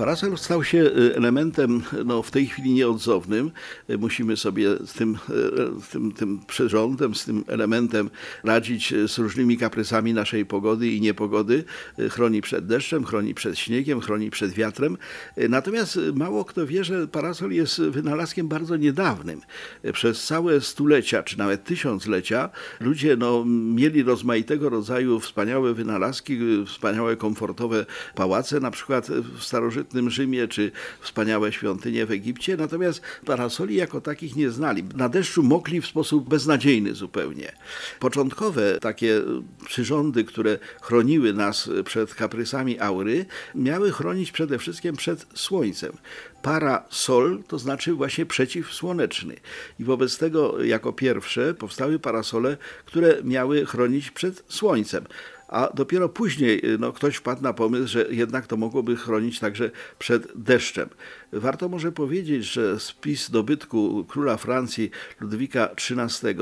Parasol stał się y, elementem no, w tej chwili nieodzownym. Y, Musimy sobie z tym, y, z tym, tym przyrządem, z tym elementem radzić z różnymi kaprysami naszej pogody i niepogody. Chroni przed deszczem, chroni przed śniegiem, chroni przed wiatrem. Natomiast mało kto wie, że parasol jest wynalazkiem bardzo niedawnym. Przez całe stulecia, czy nawet tysiąclecia ludzie no, mieli rozmaitego rodzaju wspaniałe wynalazki, wspaniałe komfortowe pałace, na przykład w starożytnym Rzymie, czy wspaniałe świątynie w Egipcie, natomiast parasoli jako takich nie znali. Na deszczu mokli w sposób beznadziejny zupełnie. Początkowe takie przyrządy, które chroniły nas przed kaprysami aury, miały chronić przede wszystkim przed słońcem. Parasol to znaczy właśnie przeciwsłoneczny. I wobec tego jako pierwsze powstały parasole, które miały chronić przed słońcem a dopiero później no, ktoś wpadł na pomysł, że jednak to mogłoby chronić także przed deszczem. Warto może powiedzieć, że spis dobytku króla Francji Ludwika XIII,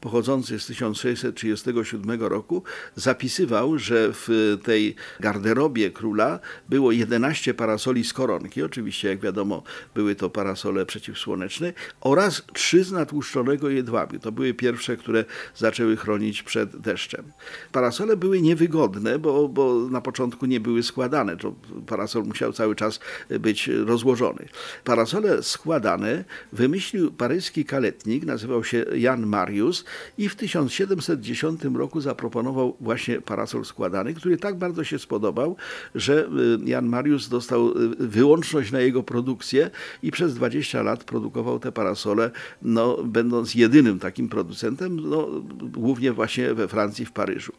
pochodzący z 1637 roku, zapisywał, że w tej garderobie króla było 11 parasoli z koronki, oczywiście jak wiadomo były to parasole przeciwsłoneczne, oraz 3 z natłuszczonego jedwabiu. To były pierwsze, które zaczęły chronić przed deszczem. Parasole były niewygodne, bo, bo na początku nie były składane. To parasol musiał cały czas być rozłożony. Parasole składane wymyślił paryski kaletnik, nazywał się Jan Marius i w 1710 roku zaproponował właśnie parasol składany, który tak bardzo się spodobał, że y, Jan Marius dostał y, wyłączność na jego produkcję i przez 20 lat produkował te parasole, no, będąc jedynym takim producentem, no, głównie właśnie we Francji, w Paryżu.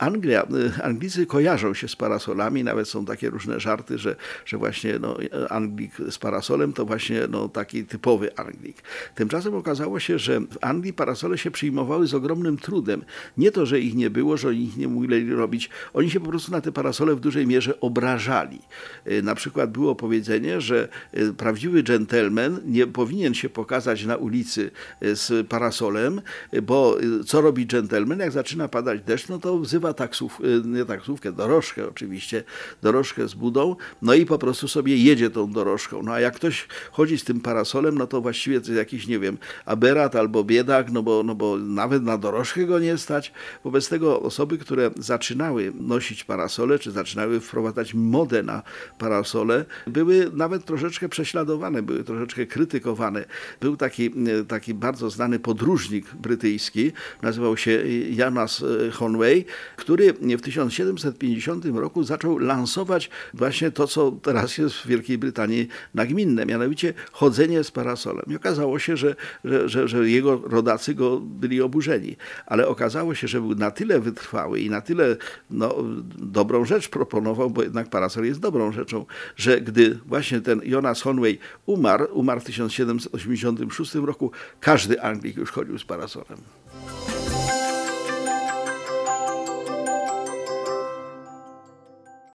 Anglia, y, Anglicy kojarzą się z parasolami, nawet są takie różne żarty, że, że właśnie no, Anglik z parasolem to właśnie no, taki typowy Anglik. Tymczasem okazało się, że w Anglii parasole się przyjmowały z ogromnym trudem. Nie to, że ich nie było, że oni ich nie mogli robić, oni się po prostu na te parasole w dużej mierze obrażali. Y, na przykład było powiedzenie, że y, prawdziwy dżentelmen nie powinien się pokazać na ulicy z parasolem, bo co robi dżentelmen? Jak zaczyna padać deszcz, no to wzywa taksów, y, nie taksówkę, dorożkę oczywiście, dorożkę z budą, no i po prostu sobie jedzie tą dorożką. No a jak ktoś chodzi z tym parasolem, no to właściwie to jest jakiś, nie wiem, aberat albo biedak, no bo, no bo nawet na dorożkę go nie stać. Wobec tego osoby, które zaczynały nosić parasole, czy zaczynały wprowadzać modę na parasole, były nawet troszeczkę prześladowane, były troszeczkę krytykowane. Był taki, y, taki bardzo znany podróżnik brytyjski, nazywał się Janas y, Conway, który w 1750 roku zaczął lansować właśnie to, co teraz jest w Wielkiej Brytanii nagminne, mianowicie chodzenie z parasolem. I okazało się, że, że, że, że jego rodacy go byli oburzeni, ale okazało się, że był na tyle wytrwały i na tyle no, dobrą rzecz proponował, bo jednak parasol jest dobrą rzeczą, że gdy właśnie ten Jonas Conway umarł, umarł w 1786 roku, każdy Anglik już chodził z parasolem.